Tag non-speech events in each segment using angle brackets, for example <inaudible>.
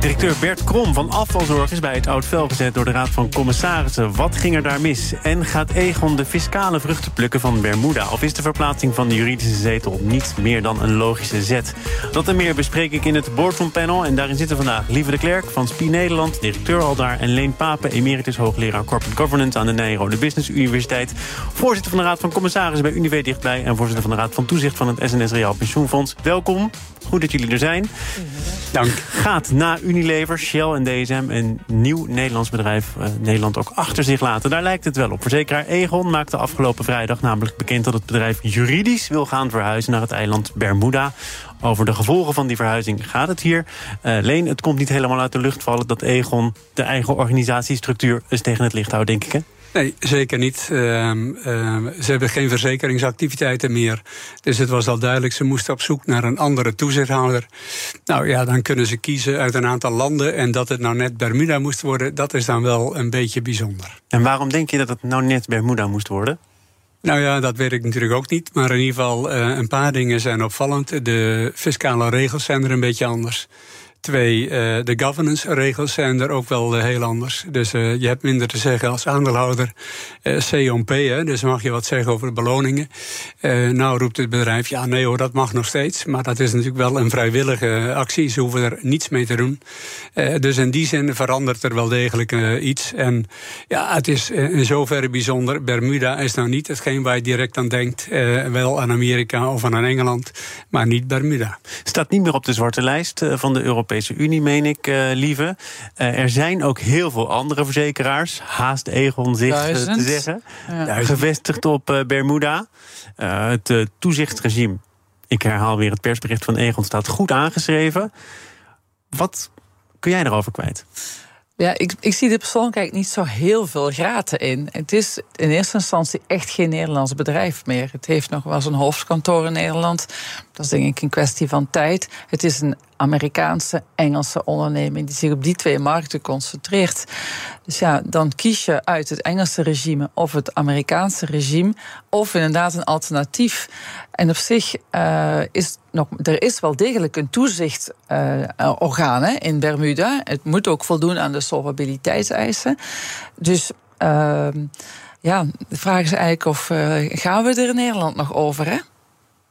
Directeur Bert Krom van Afvalzorg is bij het Oud Vel gezet door de Raad van Commissarissen. Wat ging er daar mis? En gaat Egon de fiscale vruchten plukken van Bermuda? Of is de verplaatsing van de juridische zetel niet meer dan een logische zet? Dat en meer bespreek ik in het Boardroom Panel. En daarin zitten vandaag Lieve de Klerk van SPI Nederland, directeur al daar... en Leen Papen, emeritus hoogleraar Corporate Governance aan de Nijrode Business Universiteit... voorzitter van de Raad van Commissarissen bij Unive dichtbij... en voorzitter van de Raad van Toezicht van het SNS Reaal Pensioenfonds. Welkom. Goed dat jullie er zijn. Dank. Gaat na Unilever, Shell en DSM een nieuw Nederlands bedrijf uh, Nederland ook achter zich laten. Daar lijkt het wel op. Verzekeraar Egon maakte afgelopen vrijdag namelijk bekend dat het bedrijf juridisch wil gaan verhuizen naar het eiland Bermuda. Over de gevolgen van die verhuizing gaat het hier. Uh, Leen, het komt niet helemaal uit de lucht vallen dat Egon de eigen organisatiestructuur eens tegen het licht houdt, denk ik. Hè? Nee, zeker niet. Uh, uh, ze hebben geen verzekeringsactiviteiten meer. Dus het was al duidelijk, ze moesten op zoek naar een andere toezichthouder. Nou ja, dan kunnen ze kiezen uit een aantal landen. En dat het nou net Bermuda moest worden, dat is dan wel een beetje bijzonder. En waarom denk je dat het nou net Bermuda moest worden? Nou ja, dat weet ik natuurlijk ook niet. Maar in ieder geval, uh, een paar dingen zijn opvallend. De fiscale regels zijn er een beetje anders. Twee, uh, de governance-regels zijn er ook wel uh, heel anders. Dus uh, je hebt minder te zeggen als aandeelhouder. COP, hè, dus mag je wat zeggen over de beloningen. nou roept het bedrijf, ja nee hoor, dat mag nog steeds. Maar dat is natuurlijk wel een vrijwillige actie. Ze hoeven er niets mee te doen. dus in die zin verandert er wel degelijk iets. En ja, het is in zoverre bijzonder. Bermuda is nou niet hetgeen waar je direct aan denkt. wel aan Amerika of aan Engeland, maar niet Bermuda. Staat niet meer op de zwarte lijst van de Europese Europese Unie, meen ik, uh, lieve. Uh, er zijn ook heel veel andere verzekeraars, haast Egon zich uh, te zeggen, ja. gevestigd op Bermuda. het toezichtregime, ik herhaal weer het persbericht van Egon, staat goed aangeschreven. Wat kun jij erover kwijt? Ja, ik, ik zie er persoonlijk niet zo heel veel graten in. Het is in eerste instantie echt geen Nederlands bedrijf meer. Het heeft nog wel zijn hoofdkantoor in Nederland. Dat is denk ik een kwestie van tijd. Het is een Amerikaanse, Engelse onderneming die zich op die twee markten concentreert. Dus ja, dan kies je uit het Engelse regime of het Amerikaanse regime, of inderdaad een alternatief. En op zich uh, is nog, er is wel degelijk een toezichtorgaan uh, in Bermuda. Het moet ook voldoen aan de solvabiliteitseisen. Dus. Uh, ja, de vraag is eigenlijk of uh, gaan we er in Nederland nog over, hè?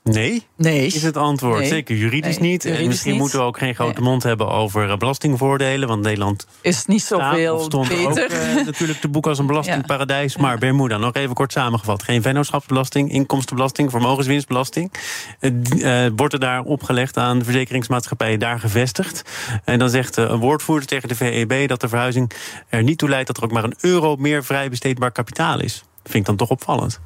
Nee, nee, is het antwoord. Nee. Zeker juridisch Nee, niet. en misschien niet. moeten we ook geen grote mond hebben over eh, belastingvoordelen. Want Nederland Is niet zoveel stond beter. ook eh, natuurlijk te boek als een <laughs> belastingparadijs. Maar Bermuda, nog even kort samengevat. Geen vennootschapsbelasting, inkomstenbelasting, vermogenswinstbelasting. Eh, wordt er daar opgelegd aan verzekeringsmaatschappijen daar gevestigd. En dan zegt een woordvoerder tegen de VEB dat de verhuizing er niet toe leidt dat er ook maar een euro meer vrij besteedbaar kapitaal is. Vind ik dan toch opvallend.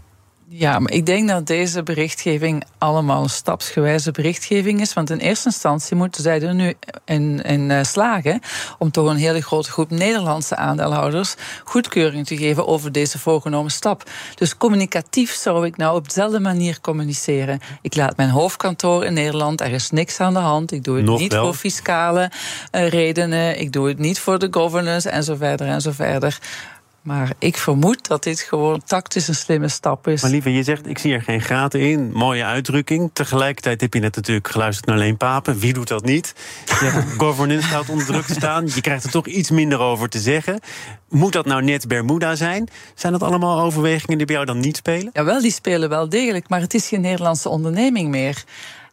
Ja, maar ik denk dat deze berichtgeving allemaal een stapsgewijze berichtgeving is. Want in eerste instantie moeten zij er nu in, in eh, slagen om toch een hele grote groep Nederlandse aandeelhouders goedkeuring te geven over deze voorgenomen stap. Dus communicatief zou ik nou op dezelfde manier communiceren. Ik laat mijn hoofdkantoor in Nederland, er is niks aan de hand. Ik doe het Nog niet wel. voor fiscale eh, redenen. Ik doe het niet voor de governance en zo verder en zo verder. Maar ik vermoed dat dit gewoon tactisch een slimme stap is. Maar lieve, je zegt, ik zie er geen gaten in. Mooie uitdrukking. Tegelijkertijd heb je net natuurlijk geluisterd naar Leen Papen. Wie doet dat niet? Je zegt, governance gaat onder druk te staan. Je krijgt er toch iets minder over te zeggen. Moet dat nou net Bermuda zijn? Zijn dat allemaal overwegingen die bij jou dan niet spelen? Jawel, die spelen wel degelijk, maar het is geen Nederlandse onderneming meer.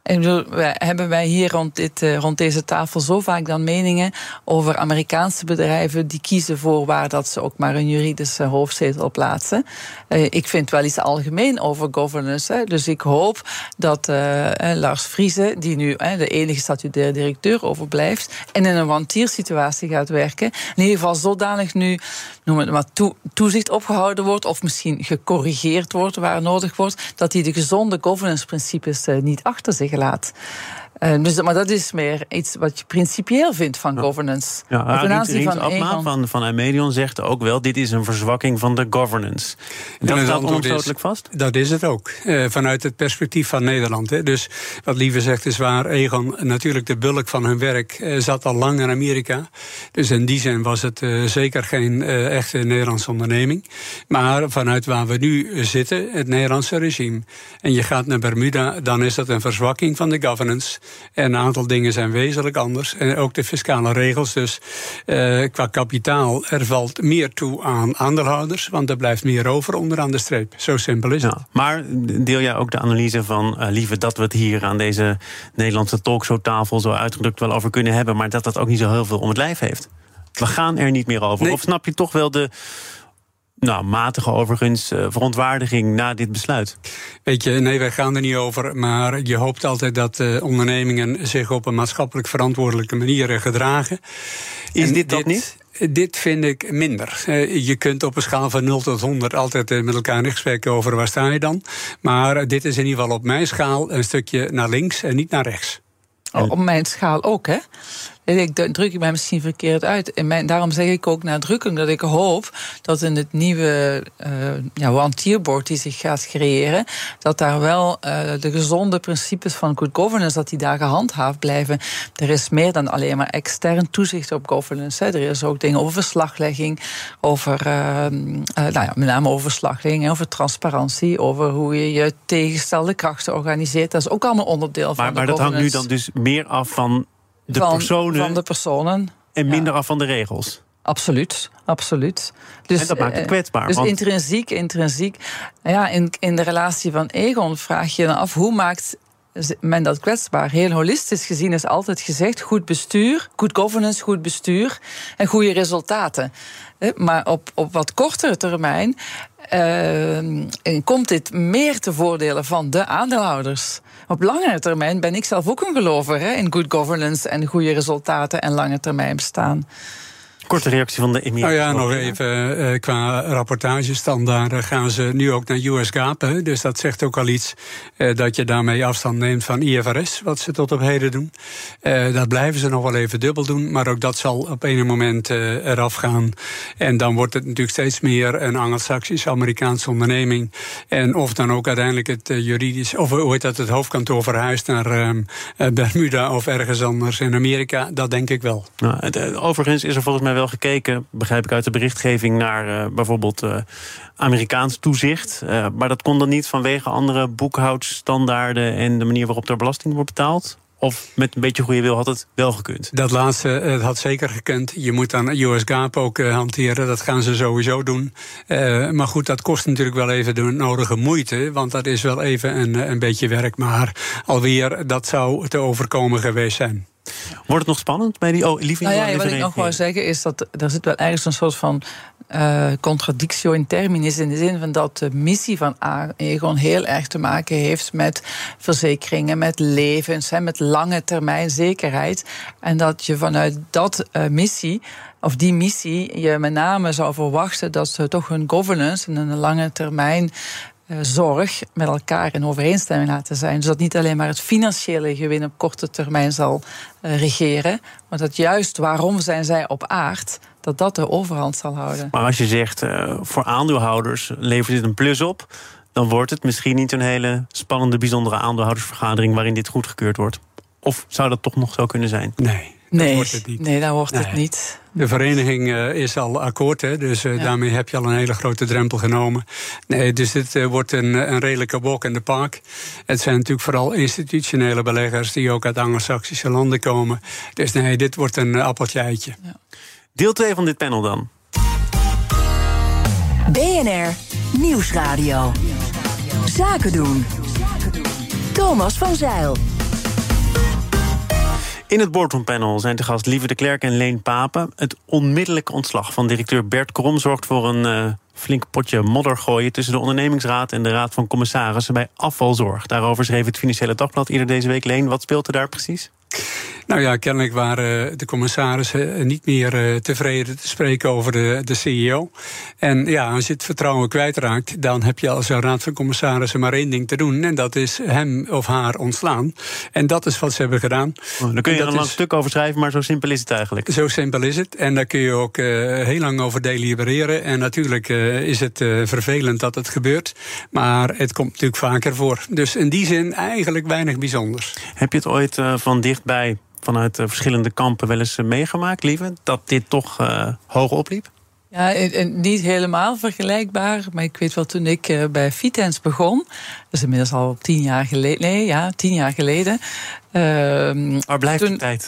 Hebben wij hier rond, dit, eh, rond deze tafel zo vaak dan meningen over Amerikaanse bedrijven die kiezen voor waar dat ze ook maar een juridische hoofdzetel plaatsen. Eh, ik vind wel iets algemeen over governance. Dus ik hoop dat eh, Lars Friese, die nu de enige statutaire directeur overblijft, en in een wantiersituatie gaat werken, in ieder geval zodanig nu noem het maar, toe- toezicht opgehouden wordt, of misschien gecorrigeerd wordt waar nodig wordt, dat hij de gezonde governance-principes eh, niet achter zich laat. Uh, dus, maar dat is meer iets wat je principieel vindt van governance. Ja, ten aanzien van Abma van, van Amedion zegt ook wel... dit is een verzwakking van de governance. Dat staat onomstotelijk vast? Dat is het ook, uh, vanuit het perspectief van Nederland. Hè. Dus wat Lieve zegt is waar. Egon, natuurlijk de bulk van hun werk uh, zat al lang in Amerika. Dus in die zin was het zeker geen echte Nederlandse onderneming. Maar vanuit waar we nu zitten, het Nederlandse regime... en je gaat naar Bermuda, dan is dat een verzwakking van de governance... En een aantal dingen zijn wezenlijk anders. En ook de fiscale regels. Dus uh, qua kapitaal, er valt meer toe aan aandeelhouders. Want er blijft meer over onderaan de streep. Zo simpel is het. maar deel jij ook de analyse van, uh, lieve, dat we het hier aan deze Nederlandse talkshowtafel zo uitgedrukt wel over kunnen hebben. Maar dat dat ook niet zo heel veel om het lijf heeft? We gaan er niet meer over. Of snap je toch wel de nou, matige overigens uh, verontwaardiging na dit besluit? Weet je, nee, wij gaan er niet over. Maar je hoopt altijd dat uh, ondernemingen zich op een maatschappelijk verantwoordelijke manier gedragen. Is dit dat niet? Dit vind ik minder. Uh, je kunt op een schaal van 0 tot 100 altijd met elkaar in gesprek over waar sta je dan. Maar dit is in ieder geval op mijn schaal een stukje naar links en niet naar rechts. Oh, op mijn schaal ook, hè? Ik druk ik mij misschien verkeerd uit. En mijn, daarom zeg ik ook nadrukkelijk dat ik hoop dat in het nieuwe uh, ja, one die zich gaat creëren, dat daar wel uh, de gezonde principes van good governance, dat die daar gehandhaafd blijven. Er is meer dan alleen maar extern toezicht op governance. Hè. Er is ook dingen over verslaglegging, over, uh, nou ja, met name over verslaglegging, over transparantie, over hoe je je tegenstelde krachten organiseert. Dat is ook allemaal onderdeel van maar, de Maar dat hangt nu dan dus meer af van de van, personen. Van de personen. En minder af van de regels. Absoluut, absoluut. Dus, en dat maakt het eh, kwetsbaar. Dus intrinsiek, intrinsiek. Ja, in, in de relatie van Egon vraag je dan af hoe maakt men dat kwetsbaar. Heel holistisch gezien is altijd gezegd: goed bestuur, good governance, goed bestuur en goede resultaten. Maar op, op wat kortere termijn uh, komt dit meer te voordelen van de aandeelhouders. Op langere termijn ben ik zelf ook een gelover in good governance en goede resultaten en lange termijn bestaan. Korte reactie van de Emir. Nou ja, nog even uh, qua rapportagestandaarden gaan ze nu ook naar US GAAP. Hè? Dus dat zegt ook al iets uh, dat je daarmee afstand neemt van IFRS, wat ze tot op heden doen. Uh, dat blijven ze nog wel even dubbel doen, maar ook dat zal op een moment eraf gaan. En dan wordt het natuurlijk steeds meer een Anglo-Saxisch-Amerikaanse onderneming. En of dan ook uiteindelijk het juridisch, of heet dat, het hoofdkantoor verhuist naar ehm, Bermuda of ergens anders in Amerika, dat denk ik wel. Nou, het, overigens is er volgens mij wel gekeken, begrijp ik uit de berichtgeving, naar uh, bijvoorbeeld uh, Amerikaans toezicht. Uh, maar dat kon dan niet vanwege andere boekhoudstandaarden en de manier waarop er belasting wordt betaald? Of met een beetje goede wil had het wel gekund? Dat laatste het had zeker gekund. Je moet dan US GAAP ook hanteren. Dat gaan ze sowieso doen. Maar goed, dat kost natuurlijk wel even de nodige moeite. Want dat is wel even een, een beetje werk. Maar alweer, dat zou te overkomen geweest zijn. Wordt het nog spannend bij die oh, Nou ja, wat ik nog wou zeggen is dat er zit wel ergens een soort van uh, contradictio in terminis. In de zin van dat de missie van Aegon heel erg te maken heeft met verzekeringen, met levens, met lange termijn zekerheid. En dat je vanuit dat uh, missie of die missie je met name zou verwachten dat ze toch hun governance en een lange termijn eh, zorg met elkaar in overeenstemming laten zijn. Dus dat niet alleen maar het financiële gewin op korte termijn zal uh, regeren, maar dat juist waarom zijn zij op aard, dat dat de overhand zal houden. Maar als je zegt uh, voor aandeelhouders levert dit een plus op, dan wordt het misschien niet een hele spannende, bijzondere aandeelhoudersvergadering waarin dit goedgekeurd wordt. Of zou dat toch nog zo kunnen zijn? Nee. Nee, wordt het niet. nee, dan wordt het niet. De vereniging uh, is al akkoord, hè, dus uh, ja. daarmee heb je al een hele grote drempel genomen. Nee, dus dit uh, wordt een, een redelijke walk in the park. Het zijn natuurlijk vooral institutionele beleggers die ook uit Anglo-Saxische landen komen. Dus nee, dit wordt een appeltje eitje. Ja. Deel 2 van dit panel dan. BNR Nieuwsradio. Zaken doen. Thomas van Zeil. In het boardroompanel zijn te gast Lieve de Klerk en Leen Papen. Het onmiddellijke ontslag van directeur Bert Krom zorgt voor een uh, flink potje modder gooien tussen de ondernemingsraad en de raad van commissarissen bij afvalzorg. Daarover schreef het Financiële Dagblad eerder deze week. Leen, wat speelt er daar precies? Nou ja, kennelijk waren de commissarissen niet meer tevreden te spreken over de, de CEO. En ja, als je het vertrouwen kwijtraakt, dan heb je als raad van commissarissen maar één ding te doen. En dat is hem of haar ontslaan. En dat is wat ze hebben gedaan. Oh, dan kun je er een lang stuk over schrijven, maar zo simpel is het eigenlijk. Zo simpel is het. En daar kun je ook heel lang over delibereren. En natuurlijk is het vervelend dat het gebeurt. Maar het komt natuurlijk vaker voor. Dus in die zin eigenlijk weinig bijzonders. Heb je het ooit van dichtbij, vanuit uh, verschillende kampen, wel eens uh, meegemaakt, lieve? Dat dit toch hoog opliep? Ja, niet helemaal vergelijkbaar. Maar ik weet wel, toen ik bij Vitens begon... dat is inmiddels al tien jaar geleden... Nee, ja, tien jaar geleden... Uh, waar blijft toen, de tijd?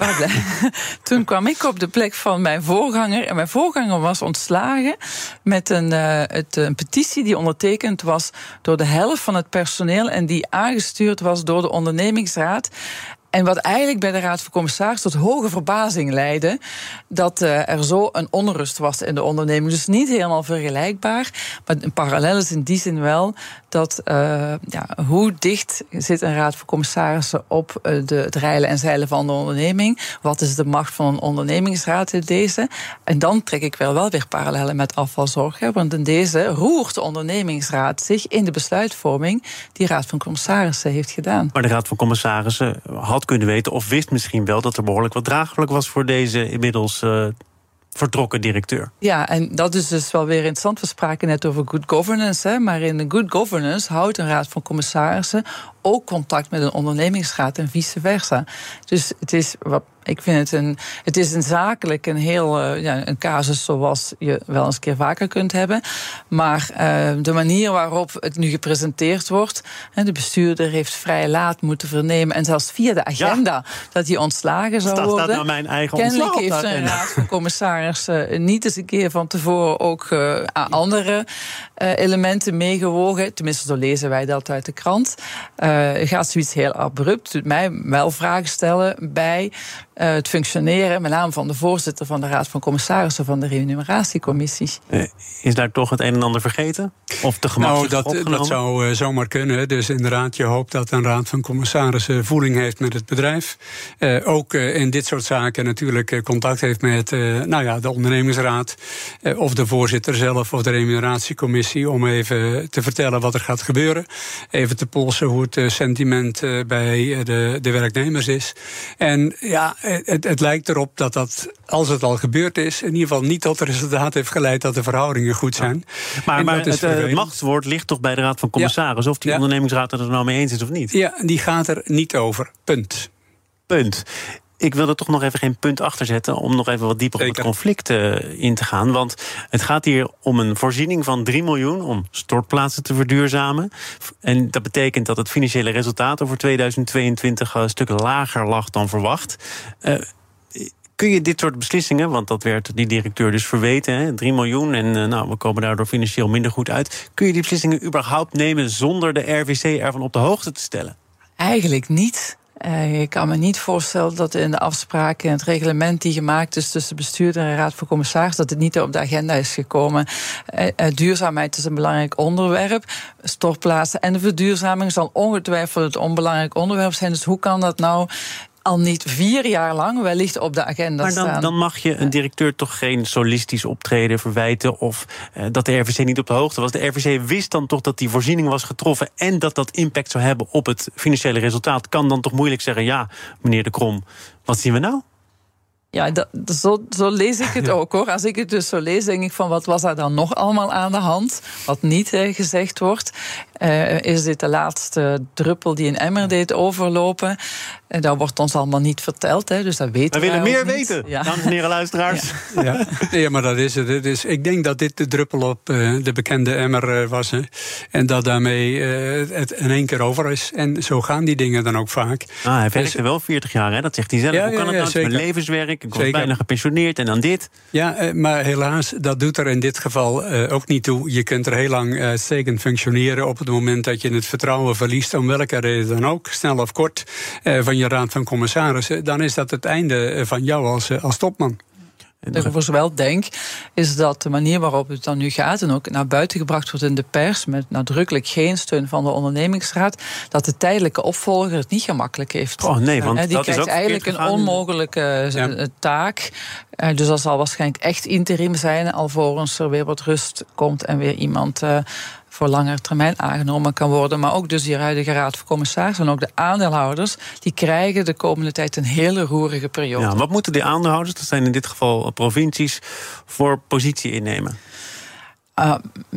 <laughs> toen kwam ik op de plek van mijn voorganger. En mijn voorganger was ontslagen met een, uh, het, een petitie die ondertekend was door de helft van het personeel. En die aangestuurd was door de ondernemingsraad. En wat eigenlijk bij de Raad van Commissarissen tot hoge verbazing leidde, dat uh, er zo een onrust was in de onderneming. Dus niet helemaal vergelijkbaar, maar een parallel is in die zin wel dat uh, ja, hoe dicht zit een Raad van Commissarissen op uh, de, het en zeilen van de onderneming? Wat is de macht van een ondernemingsraad in deze? En dan trek ik wel wel weer parallellen met afvalzorg, want in deze roert de ondernemingsraad zich in de besluitvorming die Raad van Commissarissen heeft gedaan. Maar de Raad van Commissarissen kunnen weten, of wist misschien wel dat er behoorlijk wat draaglijk was voor deze inmiddels uh, vertrokken directeur. Ja, en dat is dus wel weer interessant. We spraken net over good governance, hè, maar in de good governance houdt een raad van commissarissen ook contact met een ondernemingsraad en vice versa. Dus het is wat ik vind het een, het is een zakelijk een heel uh, ja, een casus zoals je wel eens een keer vaker kunt hebben. Maar uh, de manier waarop het nu gepresenteerd wordt, hè, de bestuurder heeft vrij laat moeten vernemen en zelfs via de agenda ja. dat hij ontslagen zou worden. Staat nou mijn eigen Kennelijk heeft een raad van commissarissen uh, niet eens een keer van tevoren ook andere elementen meegewogen. Tenminste, zo lezen wij dat uit de krant. gaat zoiets heel abrupt. Doet mij wel vragen stellen bij uh, het functioneren, met name van de voorzitter van de Raad van Commissarissen van de Remuneratiecommissie. Uh, is daar toch het een en ander vergeten? Of te gemakkelijk nou, dat, dat zou uh, zomaar kunnen. Dus inderdaad, je hoopt dat een Raad van Commissarissen voeling heeft met het bedrijf. ook in dit soort zaken natuurlijk contact heeft met nou ja, de ondernemingsraad. of de voorzitter zelf of de Remuneratiecommissie. Om even te vertellen wat er gaat gebeuren. Even te polsen hoe het sentiment bij de, de werknemers is. En ja, het, het, lijkt erop dat dat, als het al gebeurd is, in ieder geval niet tot het resultaat heeft geleid dat de verhoudingen goed zijn. Ja. Maar, maar het, het machtswoord ligt toch bij de Raad van Commissarissen, ja. of die ja. ondernemingsraad er nou mee eens is of niet? Ja, die gaat er niet over. Punt. Punt ik wil er toch nog even geen punt achter zetten om nog even wat dieper Zeker. op het conflict uh, in te gaan. Want het gaat hier om een voorziening van 3 miljoen om stortplaatsen te verduurzamen. En dat betekent dat het financiële resultaat over 2022 een stuk lager lag dan verwacht. Uh, kun je dit soort beslissingen, want dat werd die directeur dus verweten, hè, 3 miljoen en uh, nou, we komen daardoor financieel minder goed uit. Kun je die beslissingen überhaupt nemen zonder de RVC ervan op de hoogte te stellen? Eigenlijk niet. Uh, ik kan me niet voorstellen dat in de afspraken en het reglement die gemaakt is tussen bestuurder en raad van commissaris, dat het niet op de agenda is gekomen. Uh, uh, duurzaamheid is een belangrijk onderwerp. Stortplaatsen en de verduurzaming zal ongetwijfeld het onbelangrijk onderwerp zijn. Dus hoe kan dat nou al niet vier jaar lang wellicht op de agenda maar dan, staan. dan mag je een directeur toch geen solistisch optreden verwijten... of uh, dat de RVC niet op de hoogte was. De RVC wist dan toch dat die voorziening was getroffen... en dat dat impact zou hebben op het financiële resultaat. Kan dan toch moeilijk zeggen, ja, meneer de Krom, wat zien we nou? Ja, dat, zo, zo, lees ik het ook hoor. Als ik het dus zo lees, denk ik van wat was er dan nog allemaal aan de hand? Wat niet eh, gezegd wordt. Uh, is dit de laatste druppel die een emmer deed overlopen? En dat wordt ons allemaal niet verteld, hè, dus dat weten we. We willen meer niet. weten, ja. dames en heren luisteraars. Ja. ja. maar dat is het. is, ik denk dat dit de druppel op uh, de bekende emmer uh, was. Hè. En dat daarmee uh, het in één keer over is. En zo gaan die dingen dan ook vaak. Ah, hij werkte dus, wel 40 jaar, hè? dat zegt hij zelf. Ja, Hoe kan het nou? Mijn levenswerk, ik was bijna gepensioneerd en dan dit. Ja, maar helaas, dat doet er in dit geval ook niet toe. Je kunt er heel lang uitstekend functioneren op het moment dat je het vertrouwen verliest, om welke reden dan ook, snel of kort, van je raad van commissarissen, dan is dat het einde van jou als, als topman. Ik wel denk, is dat de manier waarop het dan nu gaat en ook naar buiten gebracht wordt in de pers, met nadrukkelijk geen steun van de ondernemingsraad, dat de tijdelijke opvolger het niet gemakkelijk heeft. Oh nee, want die dat krijgt is ook eigenlijk een onmogelijke eh, taak. Uh, dus dat zal waarschijnlijk echt interim zijn, alvorens er weer wat rust komt en weer iemand. Uh, voor langere termijn aangenomen kan worden. Maar ook dus die huidige raad van commissarissen en ook de aandeelhouders... die krijgen de komende tijd een hele roerige periode. Ja, wat moeten die aandeelhouders, dat zijn in dit geval provincies... voor positie innemen? Uh,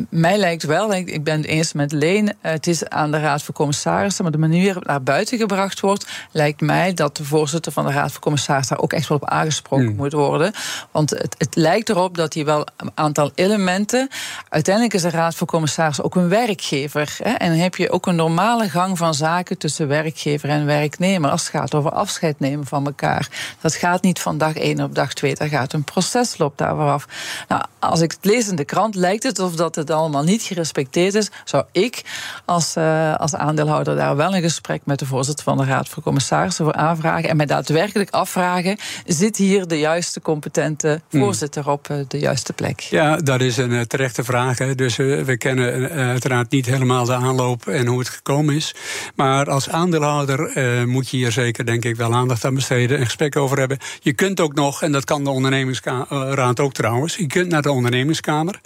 mij lijkt wel, ik ben het eens met Leen, eh, het is aan de Raad van Commissarissen, maar de manier waarop het naar buiten gebracht wordt, lijkt mij dat de voorzitter van de Raad van Commissarissen daar ook echt wel op aangesproken hmm. moet worden. Want het, het, lijkt erop dat hij wel een aantal elementen. Uiteindelijk is de Raad van Commissarissen ook een werkgever. Hè, en dan heb je ook een normale gang van zaken tussen werkgever en werknemer als het gaat over afscheid nemen van elkaar. Dat gaat niet van dag 1 op dag 2, daar gaat een proces loopt daar af. Nou, als ik het lees in de krant, lijkt het of dat het allemaal niet gerespecteerd is, zou ik als, uh, als aandeelhouder daar wel een gesprek met de voorzitter van de Raad van Commissarissen voor aanvragen en mij daadwerkelijk afvragen: zit hier de juiste competente hmm. voorzitter op uh, de juiste plek? Ja, dat is een uh, terechte vraag. Hè. Dus we kennen uiteraard niet helemaal de aanloop en hoe het gekomen is. Maar als aandeelhouder moet je hier zeker, denk ik, wel aandacht aan besteden en gesprek over hebben. Je kunt ook nog, en dat kan de ondernemingsraad ook trouwens, je kunt naar de ondernemingskamer.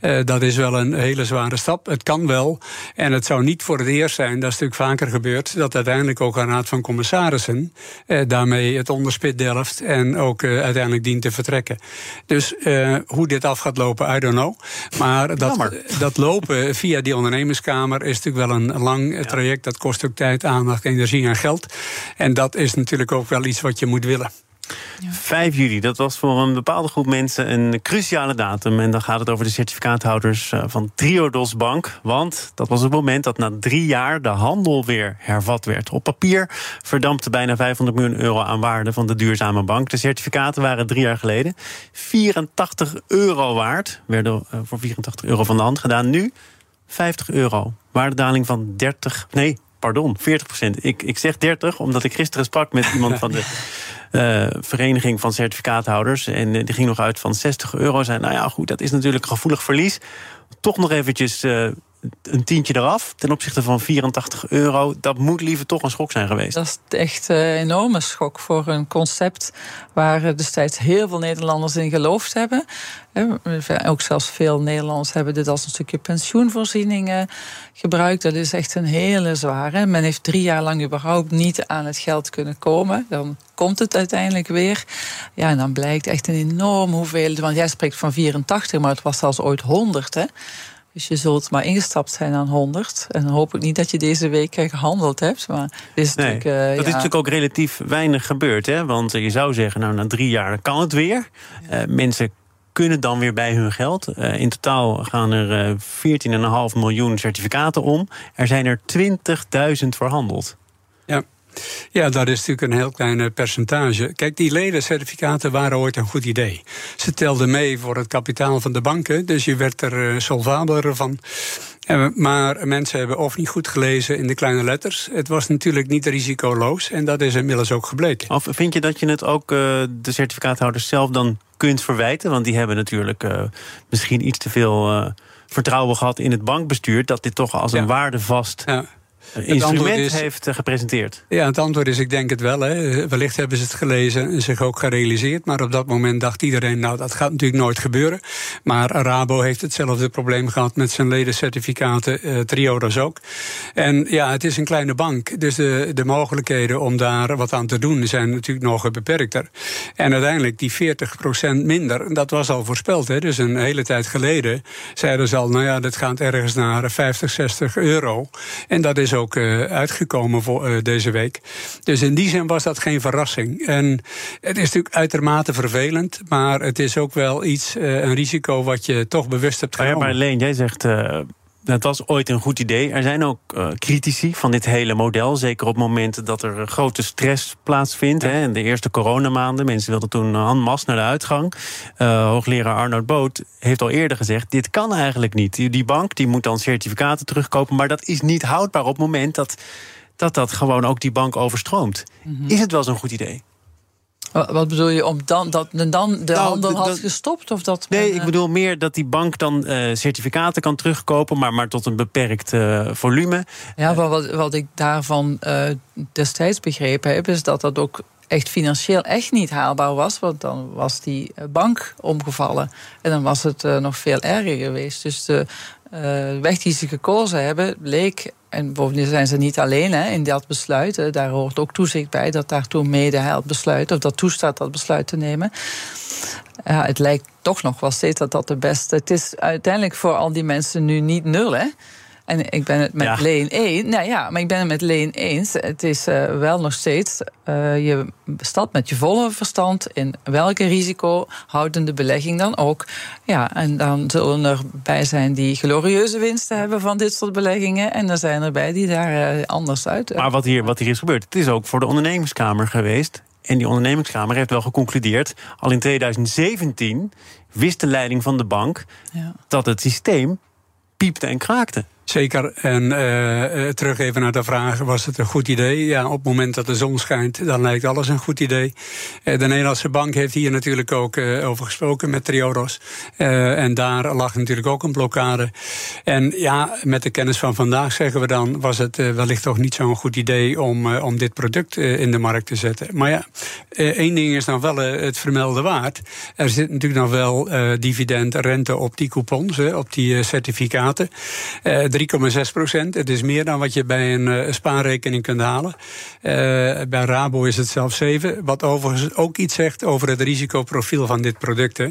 Uh, dat is wel een hele zware stap. Het kan wel. En het zou niet voor het eerst zijn, dat is natuurlijk vaker gebeurd, dat uiteindelijk ook een raad van commissarissen uh, daarmee het onderspit delft en ook uh, uiteindelijk dient te vertrekken. Dus hoe dit af gaat lopen, I don't know. Maar dat, dat lopen via die ondernemerskamer is natuurlijk wel een lang traject. Dat kost ook tijd, aandacht, energie en geld. En dat is natuurlijk ook wel iets wat je moet willen. 5 juli, dat was voor een bepaalde groep mensen een cruciale datum. En dan gaat het over de certificaathouders eh, van Triodos Bank. Want dat was het moment dat na drie jaar de handel weer hervat werd. Op papier verdampte bijna 500 miljoen euro aan waarde van de duurzame bank. De certificaten waren drie jaar geleden 84 euro waard. Werden eh, voor 84 euro van de hand gedaan. Nu 50 euro. Waardedaling van 30, nee, pardon, 40 procent. Ik, ik zeg 30, omdat ik gisteren sprak met iemand van de <laughs> uh, vereniging van certificaathouders. En uh, die ging nog uit van 60 euro. Zei, nou ja, goed, dat is natuurlijk gevoelig verlies. Toch nog eventjes uh, een tientje eraf ten opzichte van 84 euro. Dat moet liever toch een schok zijn geweest. Dat is echt een enorme schok voor een concept waar destijds heel veel Nederlanders in geloofd hebben. Ook zelfs veel Nederlanders hebben dit als een stukje pensioenvoorzieningen gebruikt. Dat is echt een hele zware. Men heeft drie jaar lang überhaupt niet aan het geld kunnen komen. Dan komt het uiteindelijk weer. Ja, en dan blijkt echt een enorm hoeveelheid. Want jij spreekt van 84, maar het was zelfs ooit 100. Hè? Dus je zult maar ingestapt zijn aan 100. En dan hoop ik niet dat je deze week gehandeld hebt. Maar is nee, natuurlijk, uh, dat is natuurlijk ook relatief weinig gebeurd. Hè? Want je zou zeggen, nou, na drie jaar kan het weer. Uh, mensen kunnen dan weer bij hun geld. Uh, in totaal gaan er 14,5 miljoen certificaten om. Er zijn er 20.000 verhandeld. Ja. Dat is natuurlijk een heel klein eh, percentage. Kijk, die ledencertificaten waren ooit een goed idee. Ze telden mee voor het kapitaal van de banken, dus je werd er uh, solvabeler van. Maar mensen hebben of niet goed gelezen in de kleine letters. Het was natuurlijk niet risicoloos en dat is inmiddels ook gebleken. Of vind je dat je het ook uh, de certificaathouders zelf dan kunt verwijten? Want die hebben natuurlijk uh, misschien iets te veel uh, vertrouwen gehad in het bankbestuur. Dat dit toch als een waarde vast ja instrument is, heeft eh, gepresenteerd? Ja, het antwoord is: ik denk het wel. Hè. Wellicht hebben ze het gelezen en zich ook gerealiseerd. Maar op dat moment dacht iedereen: nou, dat gaat natuurlijk nooit gebeuren. Maar Rabo heeft hetzelfde probleem gehad met zijn ledencertificaten, uh, Triodos ook. En ja, het is een kleine bank. Dus de, de mogelijkheden om daar wat aan te doen zijn natuurlijk nog beperkter. En uiteindelijk die 40% minder, dat was al voorspeld. Hè. Dus een hele tijd geleden zeiden ze al: nou ja, dat gaat ergens naar 50, 60 euro. En dat is ook uh, uitgekomen voor uh, deze week. Dus in die zin was dat geen verrassing. En het is natuurlijk uitermate vervelend, maar het is ook wel iets, uh, een risico wat je toch bewust hebt genomen. Ja, maar Leen, jij zegt dat was ooit een goed idee. Er zijn ook uh, critici van dit hele model. Zeker op momenten dat er grote stress plaatsvindt. Ja. Hè. In de eerste coronamaanden. Mensen wilden toen en masse naar de uitgang. Uh, hoogleraar Arnoud Boot heeft al eerder gezegd... dit kan eigenlijk niet. Die bank die moet dan certificaten terugkopen. Maar dat is niet houdbaar op het moment dat dat, dat gewoon ook die bank overstroomt. Mm -hmm. Is het wel zo'n goed idee? Wat bedoel je, om dan, dat dan de Nou, handel had dat- gestopt? Of dat Nee, men, ik eh, bedoel meer dat die bank dan eh, certificaten kan terugkopen, maar, maar tot een beperkt eh, volume. Ja, maar wat, wat ik daarvan destijds begrepen heb, is dat dat ook echt financieel echt niet haalbaar was. Want dan was die bank omgevallen. En dan was het nog veel erger geweest. Dus de weg die ze gekozen hebben, leek. En bovendien zijn ze niet alleen hè, in dat besluit. Daar hoort ook toezicht bij dat daartoe mede hij het besluit, of dat toestaat dat besluit te nemen. Ja, het lijkt toch nog wel steeds dat dat de beste. Het is uiteindelijk voor al die mensen nu niet nul, hè? En ik ben het met Ja. Leen eens. Nou ja, maar ik ben het met Leen eens. Het is eh, wel nog steeds. eh, je stapt met je volle verstand in welke risicohoudende belegging dan ook. Ja, en dan zullen er bij zijn die glorieuze winsten hebben van dit soort beleggingen. En er zijn er bij die daar eh, anders uit. Maar wat hier, wat hier is gebeurd, het is ook voor de ondernemingskamer geweest. En die ondernemingskamer heeft wel geconcludeerd, al in 2017 wist de leiding van de bank Ja. dat het systeem piepte en kraakte. Zeker. En eh, eh, terug even naar de vraag: was het een goed idee? Ja, op het moment dat de zon schijnt, dan lijkt alles een goed idee. Eh, de Nederlandse bank heeft hier natuurlijk ook over gesproken met Triodos. En daar lag natuurlijk ook een blokkade. En ja, met de kennis van vandaag zeggen we dan: was het wellicht toch niet zo'n goed idee om, om dit product in de markt te zetten. Maar ja, één ding is nog wel het vermelden waard. Er zit natuurlijk nog wel dividend, rente op die coupons, op die certificaten. 3,6 procent. Het is meer dan wat je bij een eh, spaarrekening kunt halen. Eh, bij Rabo is het zelfs 7. Wat overigens ook iets zegt over het risicoprofiel van dit product. hè.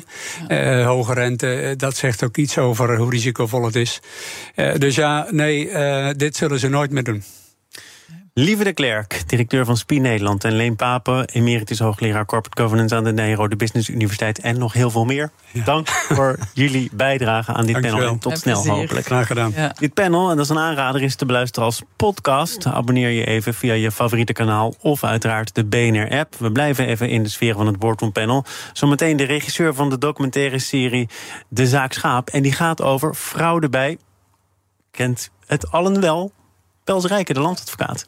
Eh, hoge rente, dat zegt ook iets over hoe risicovol het is. Dus ja, nee, dit zullen ze nooit meer doen. Lieve de Klerk, directeur van SPI Nederland... en Leen Papen, emeritus hoogleraar Corporate Governance... aan de Nijrode Business Universiteit en nog heel veel meer. Ja. Dank voor <laughs> jullie bijdrage aan dit Dankjewel. panel. En tot Met snel plezier. hopelijk. Graag gedaan. Ja. Dit panel, en dat is een aanrader, is te beluisteren als podcast. Abonneer je even via je favoriete kanaal of uiteraard de BNR-app. We blijven even in de sfeer van het Boardroom Panel. Zometeen de regisseur van de documentaire serie De Zaak Schaap. En die gaat over fraude bij, kent het allen wel, Pels Rijken, de landadvocaat.